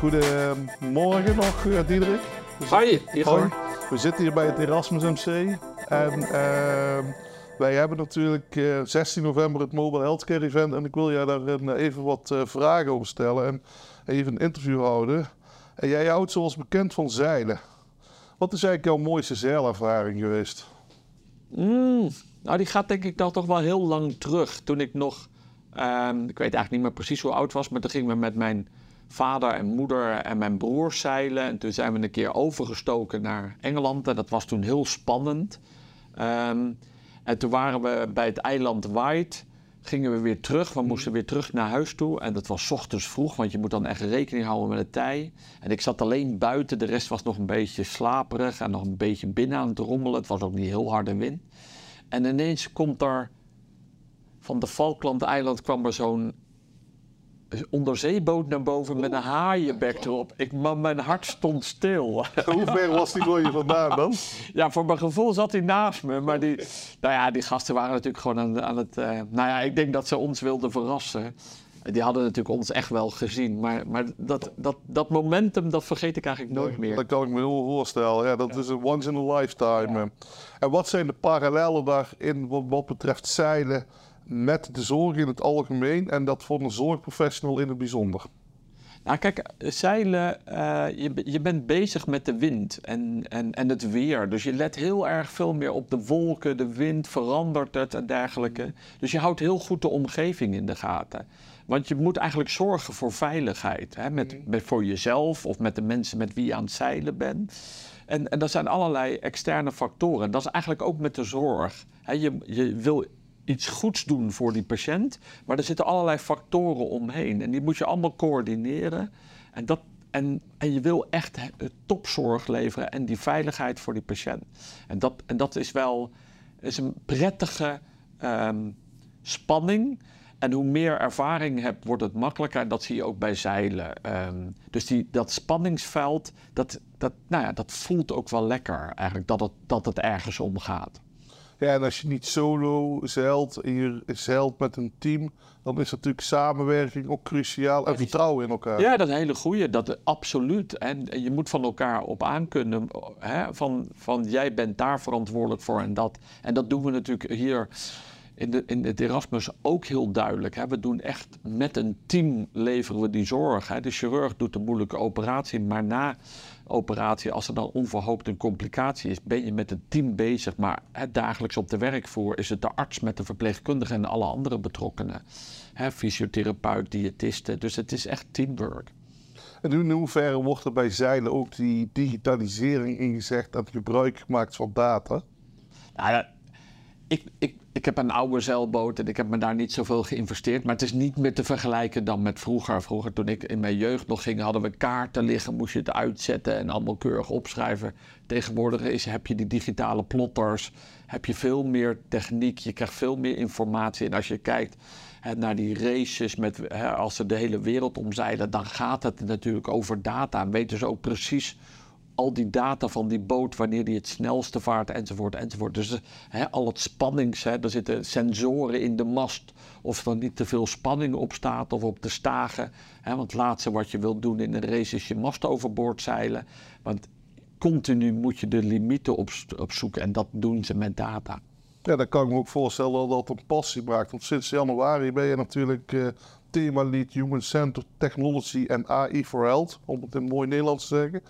Goedemorgen nog, eh, Diederik. Hoi, Igor. We zitten hier bij het Erasmus MC. En ehm, wij hebben natuurlijk eh, 16 november het Mobile Healthcare Event. En ik wil jij daar eh, even wat vragen over stellen en even een interview houden. En jij houdt zoals bekend van zeilen. Wat is eigenlijk jouw mooiste zeilervaring geweest? Mm, nou, die gaat denk ik dan toch wel heel lang terug. Toen ik nog, ehm, ik weet eigenlijk niet meer precies hoe oud was, maar toen gingen we met mijn vader en moeder en mijn broer zeilen. En toen zijn we een keer overgestoken naar Engeland en dat was toen heel spannend. Ehm, en toen waren we bij het eiland White, gingen we weer terug. We moesten weer terug naar huis toe en dat was ochtends vroeg, want je moet dan echt rekening houden met de tij. En ik zat alleen buiten, de rest was nog een beetje slaperig en nog een beetje binnen aan het rommelen. Het was ook niet heel harde wind. En ineens komt er van de Falkland-eiland kwam er zo'n onderzeeboot naar boven met een haaienbek erop. Ik, man, mijn hart stond stil. Hoe ver was die voor je vandaan dan? Ja, voor mijn gevoel zat hij naast me. Maar die, nou ja, die gasten waren natuurlijk gewoon aan, aan het... eh, nou ja, ik denk dat ze ons wilden verrassen. Die hadden natuurlijk ons echt wel gezien. Maar, maar dat, dat, dat momentum, dat vergeet ik eigenlijk nooit meer. Dat kan ik me heel voorstellen. Ja, dat is een once in a lifetime. En wat zijn de parallellen daarin wat, wat betreft zeilen met de zorg in het algemeen en dat voor een zorgprofessional in het bijzonder? Nou, kijk, zeilen, eh, je, je bent bezig met de wind en, en, en het weer. Dus je let heel erg veel meer op de wolken, de wind, verandert het en dergelijke. Dus je houdt heel goed de omgeving in de gaten. Want je moet eigenlijk zorgen voor veiligheid. Hè? Met, met, voor jezelf of met de mensen met wie je aan het zeilen bent. En, en dat zijn allerlei externe factoren. Dat is eigenlijk ook met de zorg. Hè? Je, je wil iets goeds doen voor die patiënt, maar er zitten allerlei factoren omheen. En die moet je allemaal coördineren. En, dat, en, en je wil echt topzorg leveren en die veiligheid voor die patiënt. En dat, en dat is wel is een prettige ehm, spanning. En hoe meer ervaring hebt, wordt het makkelijker. En dat zie je ook bij zeilen. Ehm, dus die, dat spanningsveld, dat, dat, nou ja, dat voelt ook wel lekker eigenlijk, dat het, dat het ergens om gaat. Ja, en als je niet solo zeilt en je zeilt met een team, dan is natuurlijk samenwerking ook cruciaal en vertrouwen in elkaar. Ja, dat is een hele goeie. Dat absoluut. En, en je moet van elkaar op aankunnen. Hè? Van, van jij bent daar verantwoordelijk voor en dat. En dat doen we natuurlijk hier in, de, in het Erasmus ook heel duidelijk. Hè? We doen echt met een team leveren we die zorg. Hè? De chirurg doet de moeilijke operatie, maar na operatie, als er dan onverhoopt een complicatie is, ben je met een team bezig. Maar hè, dagelijks op de werkvloer is het de arts met de verpleegkundige en alle andere betrokkenen. Hè, fysiotherapeut, diëtisten. Dus het is echt teamwork. En in hoeverre wordt er bij zeilen ook die digitalisering ingezegd en gebruik gemaakt van data? Nou ik, ik, ik heb een oude zeilboot en ik heb me daar niet zoveel geïnvesteerd. Maar het is niet meer te vergelijken dan met vroeger. Vroeger, toen ik in mijn jeugd nog ging, hadden we kaarten liggen. Moest je het uitzetten en allemaal keurig opschrijven. Tegenwoordig is, heb je die digitale plotters. Heb je veel meer techniek. Je krijgt veel meer informatie. En als je kijkt hè, naar die races, met, hè, als ze de hele wereld omzeilen, dan gaat het natuurlijk over data. En weten ze ook precies al die data van die boot, wanneer die het snelste vaart, enzovoort, enzovoort. Dus al het spannings, hè, er zitten sensoren in de mast, of er niet te veel spanning op staat of op de stagen. Want het laatste wat je wilt doen in een race is je mast overboord zeilen. Want continu moet je de limieten op, opzoeken en dat doen ze met data. Ja, dan kan ik me ook voorstellen dat dat een passie maakt. Want sinds januari ben je natuurlijk eh thema lead Human Centered Technology en AI for Health, om het in mooi Nederlands te zeggen,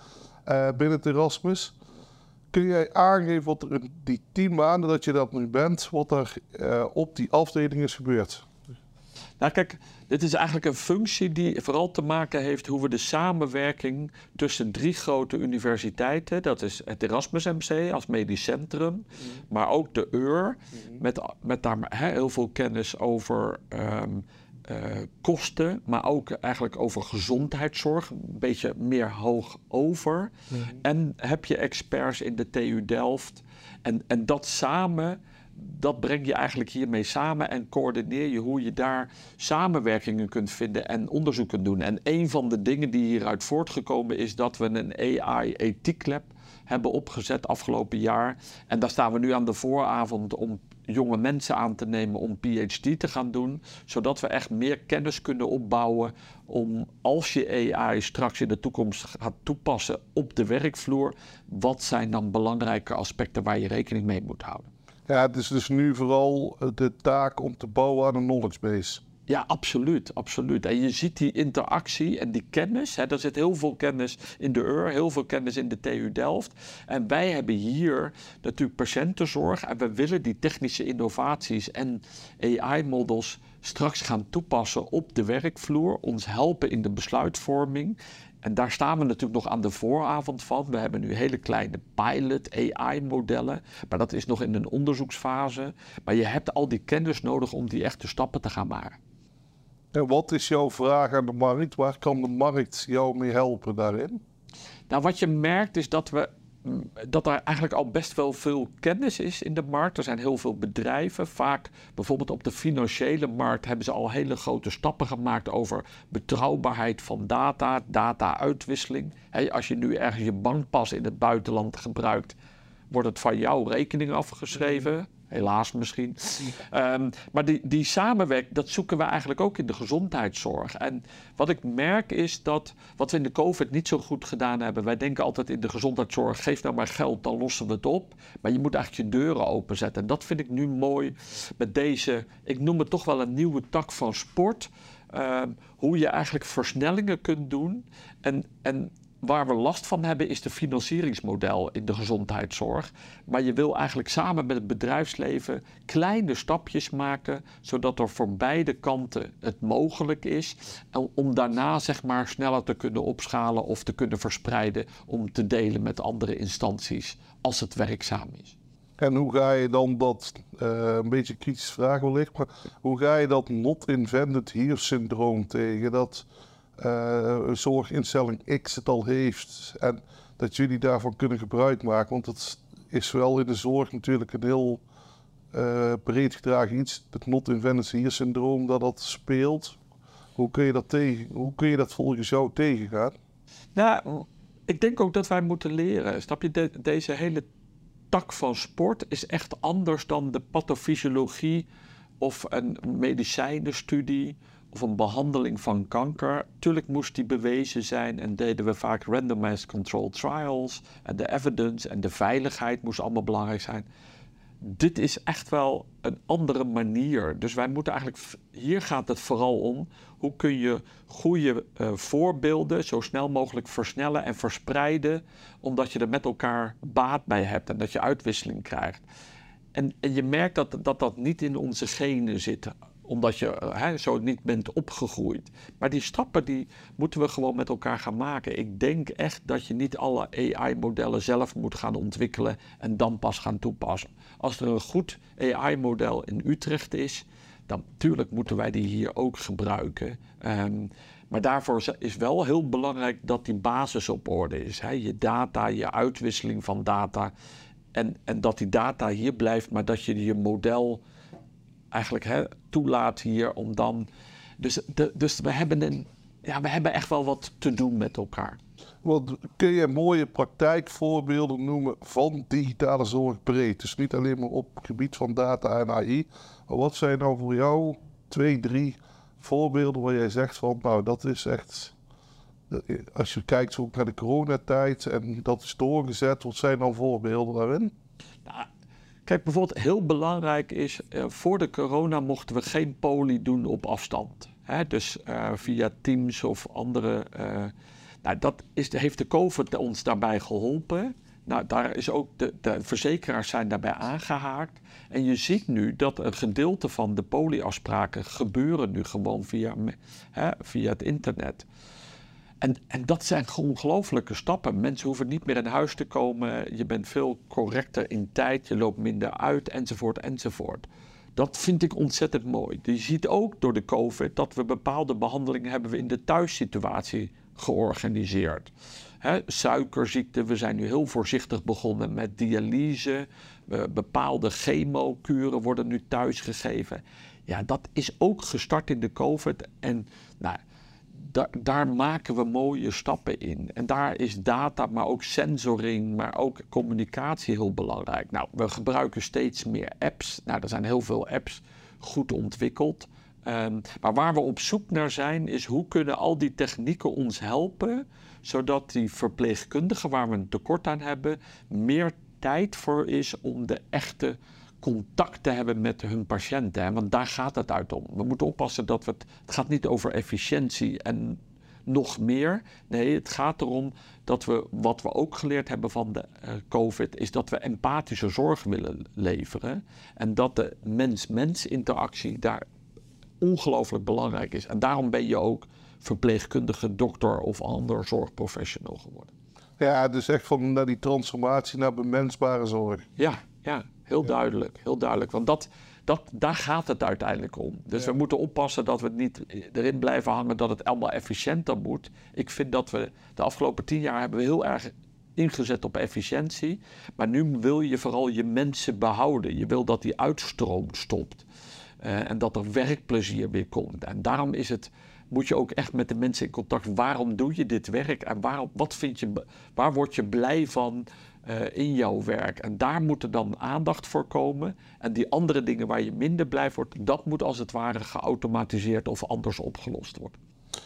eh, binnen het Erasmus. Kun jij aangeven wat er in die tien maanden dat je dat nu bent, wat er eh, op die afdeling is gebeurd? Nou kijk, dit is eigenlijk een functie die vooral te maken heeft hoe we de samenwerking tussen drie grote universiteiten, dat is het Erasmus MC als medisch centrum, maar ook de UR, met, met daar heel veel kennis over ehm, eh, kosten, maar ook eigenlijk over gezondheidszorg, een beetje meer hoog over. En heb je experts in de TU Delft. En, en dat samen, dat breng je eigenlijk hiermee samen en coördineer je hoe je daar samenwerkingen kunt vinden en onderzoek kunt doen. En een van de dingen die hieruit voortgekomen is dat we een AI Ethiek Lab hebben opgezet afgelopen jaar. En daar staan we nu aan de vooravond om jonge mensen aan te nemen om PhD te gaan doen, zodat we echt meer kennis kunnen opbouwen om als je AI straks in de toekomst gaat toepassen op de werkvloer, wat zijn dan belangrijke aspecten waar je rekening mee moet houden? Ja, het is dus nu vooral de taak om te bouwen aan een knowledge base. Ja, absoluut, absoluut. En je ziet die interactie en die kennis. Hè, er zit heel veel kennis in de UR, heel veel kennis in de TU Delft. En wij hebben hier natuurlijk patiëntenzorg. En we willen die technische innovaties en AI-models straks gaan toepassen op de werkvloer. Ons helpen in de besluitvorming. En daar staan we natuurlijk nog aan de vooravond van. We hebben nu hele kleine pilot AI-modellen, maar dat is nog in een onderzoeksfase. Maar je hebt al die kennis nodig om die echte stappen te gaan maken. En wat is jouw vraag aan de markt? Waar kan de markt jou mee helpen daarin? Nou, wat je merkt is dat we mm, dat er eigenlijk al best wel veel kennis is in de markt. Er zijn heel veel bedrijven. Vaak bijvoorbeeld op de financiële markt hebben ze al hele grote stappen gemaakt over betrouwbaarheid van data, data-uitwisseling. als je nu ergens je bankpas in het buitenland gebruikt, wordt het van jouw rekening afgeschreven. Helaas misschien. Um, maar die, die samenwerking, dat zoeken we eigenlijk ook in de gezondheidszorg. En wat ik merk is dat, wat we in de COVID niet zo goed gedaan hebben. Wij denken altijd in de gezondheidszorg, geef nou maar geld, dan lossen we het op. Maar je moet eigenlijk je deuren openzetten. En dat vind ik nu mooi met deze, ik noem het toch wel een nieuwe tak van sport. Um, hoe je eigenlijk versnellingen kunt doen. En, en Waar we last van hebben is de financieringsmodel in de gezondheidszorg. Maar je wil eigenlijk samen met het bedrijfsleven kleine stapjes maken, zodat er voor beide kanten het mogelijk is. Om daarna zeg maar sneller te kunnen opschalen of te kunnen verspreiden om te delen met andere instanties als het werkzaam is. En hoe ga je dan dat, uh, een beetje kritische vraag wellicht, maar hoe ga je dat not invented here syndroom tegen? Dat uh, zorginstelling X het al heeft. En dat jullie daarvan kunnen gebruik maken. Want dat is wel in de zorg natuurlijk een heel uh, breed gedragen iets. Het not invented hier syndroom dat dat speelt. Hoe kun je dat, tegen, hoe kun je dat volgens jou tegengaan? Nou, ik denk ook dat wij moeten leren. Snap je, deze hele tak van sport is echt anders dan de pathofysiologie of een medicijnenstudie of een behandeling van kanker. Tuurlijk moest die bewezen zijn en deden we vaak randomized controlled trials. En de evidence en de veiligheid moest allemaal belangrijk zijn. Dit is echt wel een andere manier. Dus wij moeten eigenlijk, hier gaat het vooral om, hoe kun je goede uh, voorbeelden zo snel mogelijk versnellen en verspreiden, omdat je er met elkaar baat bij hebt en dat je uitwisseling krijgt. En, en je merkt dat, dat dat niet in onze genen zit omdat je hè, zo niet bent opgegroeid. Maar die stappen die moeten we gewoon met elkaar gaan maken. Ik denk echt dat je niet alle AI-modellen zelf moet gaan ontwikkelen en dan pas gaan toepassen. Als er een goed AI-model in Utrecht is, dan natuurlijk moeten wij die hier ook gebruiken. Um, maar daarvoor is wel heel belangrijk dat die basis op orde is. Je data, je uitwisseling van data. En, en dat die data hier blijft, maar dat je je model eigenlijk hè, toelaat hier om dan. Dus, de, dus we, hebben een, ja, we hebben echt wel wat te doen met elkaar. Wat, kun je mooie praktijkvoorbeelden noemen van digitale zorg breed? Dus niet alleen maar op het gebied van data en AI. Maar wat zijn nou voor jou twee, drie voorbeelden waar jij zegt van nou dat is echt. Als je kijkt zo naar de coronatijd en dat is doorgezet, wat zijn dan voorbeelden daarin? Nou, Kijk, bijvoorbeeld heel belangrijk is, uh, voor de corona mochten we geen poli doen op afstand. Hè? Dus uh, via Teams of andere. Uh, nou, dat is, heeft de COVID ons daarbij geholpen. Nou, daar is ook de, de, verzekeraars zijn daarbij aangehaakt. En je ziet nu dat een gedeelte van de polieafspraken gebeuren nu gewoon via, hè, via het internet. En, en dat zijn ongelooflijke stappen. Mensen hoeven niet meer in huis te komen. Je bent veel correcter in tijd. Je loopt minder uit, enzovoort, enzovoort. Dat vind ik ontzettend mooi. Je ziet ook door de COVID dat we bepaalde behandelingen hebben we in de thuissituatie georganiseerd. He, suikerziekte, we zijn nu heel voorzichtig begonnen met dialyse. bepaalde chemokuren worden nu thuis gegeven. Ja, dat is ook gestart in de COVID. En nou, daar, maken we mooie stappen in. En daar is data, maar ook sensoring, maar ook communicatie heel belangrijk. Nou, we gebruiken steeds meer apps. Nou, er zijn heel veel apps goed ontwikkeld. Um, maar waar we op zoek naar zijn, is hoe kunnen al die technieken ons helpen, zodat die verpleegkundigen waar we een tekort aan hebben, meer tijd voor is om de echte contact te hebben met hun patiënten. Want daar gaat het uit om. We moeten oppassen dat we het. Het gaat niet over efficiëntie en nog meer. Nee, het gaat erom dat we, wat we ook geleerd hebben van de uh, COVID, is dat we empathische zorg willen leveren. En dat de mens-mens interactie daar ongelooflijk belangrijk is. En daarom ben je ook verpleegkundige, dokter of ander zorgprofessional geworden. Ja, dus echt van naar die transformatie naar bemensbare zorg. Ja, ja heel duidelijk. Heel duidelijk. Want dat, dat, daar gaat het uiteindelijk om. Dus we moeten oppassen dat we het niet erin blijven hangen dat het allemaal efficiënter moet. Ik vind dat we de afgelopen tien jaar hebben we heel erg ingezet op efficiëntie. Maar nu wil je vooral je mensen behouden. Je wil dat die uitstroom stopt. Uh, en dat er werkplezier weer komt. En daarom is het, moet je ook echt met de mensen in contact. Waarom doe je dit werk? En waarom, wat vind je, waar word je blij van uh, in jouw werk? En daar moet er dan aandacht voor komen. En die andere dingen waar je minder blij wordt, dat moet als het ware geautomatiseerd of anders opgelost worden.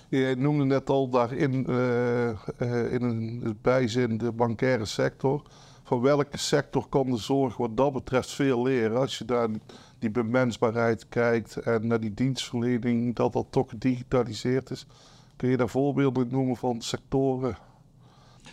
Je noemde net al daarin uh, in een bijzin de bankaire sector. Van welke sector kan de zorg wat dat betreft veel leren? Als je daar die bemensbaarheid kijkt en naar die dienstverlening, dat dat toch gedigitaliseerd is. Kun je daar voorbeelden noemen van sectoren?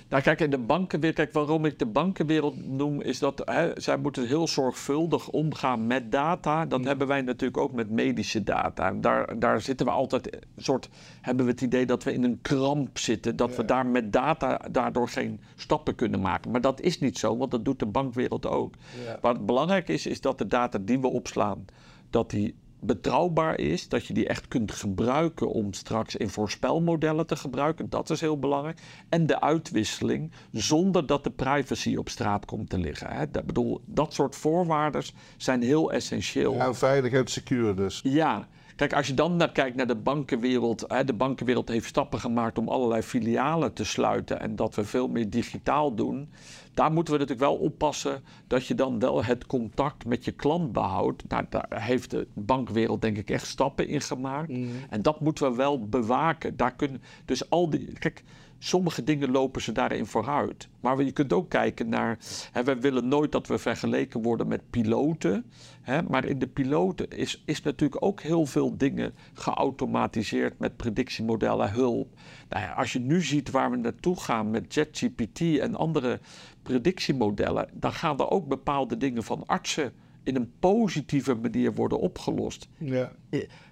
Nou, kijk, in de bankenwereld, kijk, waarom ik de bankenwereld noem, is dat hè, zij moeten heel zorgvuldig omgaan met data. Dat mm. hebben wij natuurlijk ook met medische data. Daar, daar zitten we altijd, soort, hebben we het idee dat we in een kramp zitten, dat we daar met data daardoor geen stappen kunnen maken. Maar dat is niet zo, want dat doet de bankwereld ook. Ja. Wat belangrijk is, is dat de data die we opslaan, dat die betrouwbaar is, dat je die echt kunt gebruiken om straks in voorspelmodellen te gebruiken. Dat is heel belangrijk. En de uitwisseling zonder dat de privacy op straat komt te liggen. Hè. Dat, bedoel, dat soort voorwaarden zijn heel essentieel. Ja, veilig en secure dus. Ja. Kijk, als je dan naar kijkt naar de bankenwereld. Hè, de bankenwereld heeft stappen gemaakt om allerlei filialen te sluiten. En dat we veel meer digitaal doen. Daar moeten we natuurlijk wel oppassen dat je dan wel het contact met je klant behoudt. Nou, daar heeft de bankwereld denk ik echt stappen in gemaakt. Mm. En dat moeten we wel bewaken. Daar kunnen, dus al die. Kijk, sommige dingen lopen ze daarin vooruit. Maar je kunt ook kijken naar. Hè, we willen nooit dat we vergeleken worden met piloten. Hè, maar in de piloten is, is natuurlijk ook heel veel dingen geautomatiseerd met predictiemodellen, hulp. Nou ja, als je nu ziet waar we naartoe gaan met JetGPT en andere predictiemodellen, dan gaan er ook bepaalde dingen van artsen in een positieve manier worden opgelost. Ja.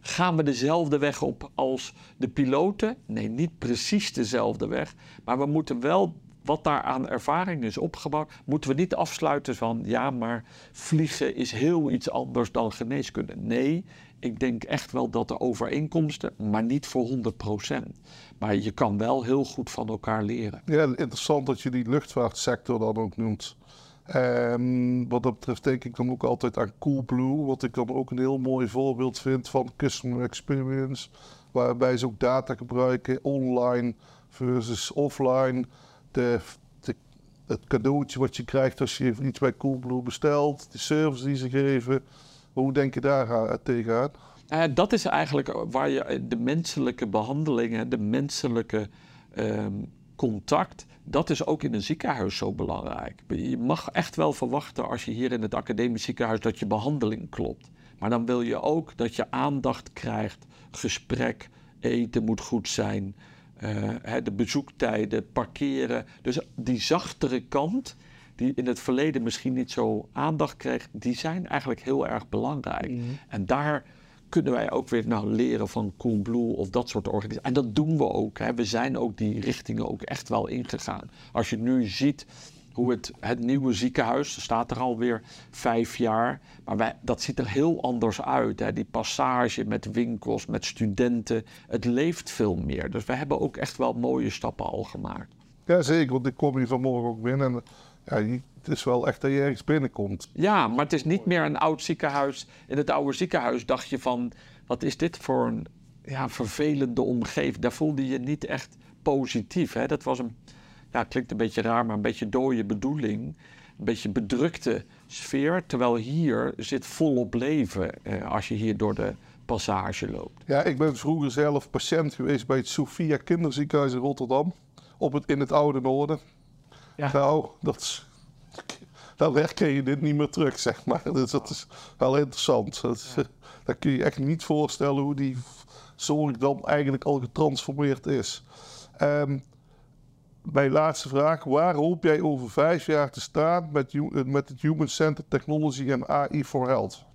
Gaan we dezelfde weg op als de piloten? Nee, niet precies dezelfde weg. Maar we moeten wel, wat daar aan ervaring is opgebouwd, moeten we niet afsluiten van ja, maar vliegen is heel iets anders dan geneeskunde. Nee, ik denk echt wel dat er overeenkomsten, maar niet voor 100%. Maar je kan wel heel goed van elkaar leren. Ja, interessant dat je die luchtvaartsector dan ook noemt. Um, wat dat betreft denk ik dan ook altijd aan Coolblue, wat ik dan ook een heel mooi voorbeeld vind van customer experience, waarbij ze ook data gebruiken, online versus offline. De, het cadeautje wat je krijgt als je iets bij Coolblue bestelt, de service die ze geven. Hoe denk je daar tegenaan? Uh, dat is eigenlijk waar je de menselijke behandelingen, de menselijke um, contact, dat is ook in een ziekenhuis zo belangrijk. Je mag echt wel verwachten als je hier in het academisch ziekenhuis dat je behandeling klopt. Maar dan wil je ook dat je aandacht krijgt, gesprek, eten moet goed zijn, uh, de bezoektijden, parkeren. Dus die zachtere kant, die in het verleden misschien niet zo aandacht kreeg, die zijn eigenlijk heel erg belangrijk. Mhm. En daar kunnen wij ook weer nou, leren van Coolblue of dat soort organisaties. En dat doen we ook. Hè. We zijn ook die richtingen ook echt wel ingegaan. Als je nu ziet hoe het, het nieuwe ziekenhuis, staat er alweer vijf jaar, maar wij, dat ziet er heel anders uit. Hè. Die passage met winkels, met studenten, het leeft veel meer. Dus we hebben ook echt wel mooie stappen al gemaakt. Ja, zeker, want ik kom hier vanmorgen ook binnen en ja, het is wel echt dat je ergens binnenkomt. Ja, maar het is niet meer een oud ziekenhuis. In het oude ziekenhuis dacht je van, wat is dit voor een ja, vervelende omgeving. Daar voelde je niet echt positief. Hè? Dat was een, ja, klinkt een beetje raar, maar een beetje dode bedoeling. Een beetje bedrukte sfeer. Terwijl hier zit volop leven eh, als je hier door de passage loopt. Ja, ik ben vroeger zelf patiënt geweest bij het Sophia Kinderziekenhuis in Rotterdam. Op het, in het Oude Noorden. Ja. Nou, dat is, dan herken je dit niet meer terug, zeg maar. Dus dat is wel interessant. Dat is, Dan kun je echt niet voorstellen hoe die zorg dan eigenlijk al getransformeerd is. Ehm, mijn laatste vraag. Waar hoop jij over vijf jaar te staan met, hu- met het Human Centered Technology en AI for Health?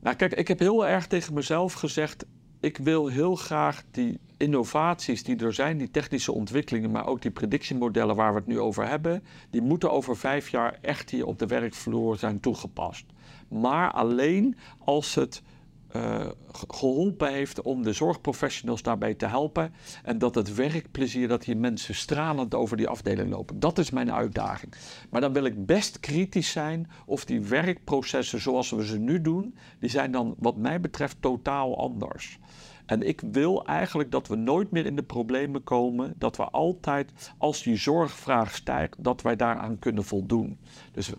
Nou, kijk, ik heb heel erg tegen mezelf gezegd. Ik wil heel graag die innovaties die er zijn, die technische ontwikkelingen, maar ook die predictiemodellen waar we het nu over hebben, die moeten over vijf jaar echt hier op de werkvloer zijn toegepast. Maar alleen als het eh, ge- geholpen heeft om de zorgprofessionals daarbij te helpen en dat het werkplezier, dat die mensen stralend over die afdeling lopen. Dat is mijn uitdaging. Maar dan wil ik best kritisch zijn of die werkprocessen zoals we ze nu doen, die zijn dan wat mij betreft totaal anders. En ik wil eigenlijk dat we nooit meer in de problemen komen, dat we altijd, als die zorgvraag stijgt, dat wij daaraan kunnen voldoen. Dus,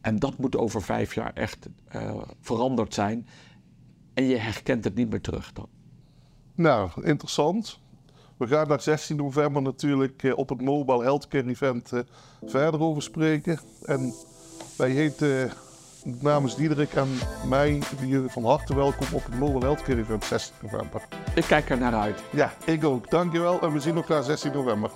en dat moet over vijf jaar echt eh, veranderd zijn. En je herkent het niet meer terug dan. Nou, interessant. We gaan daar 16 november natuurlijk eh, op het Mobile Healthcare Event eh, verder over spreken. En wij heten namens Diederik en mij jullie van harte welkom op het Mobile Healthcare Event 16 november. Ik kijk er naar uit. Ja, ik ook. Dankjewel en we zien elkaar 16 november.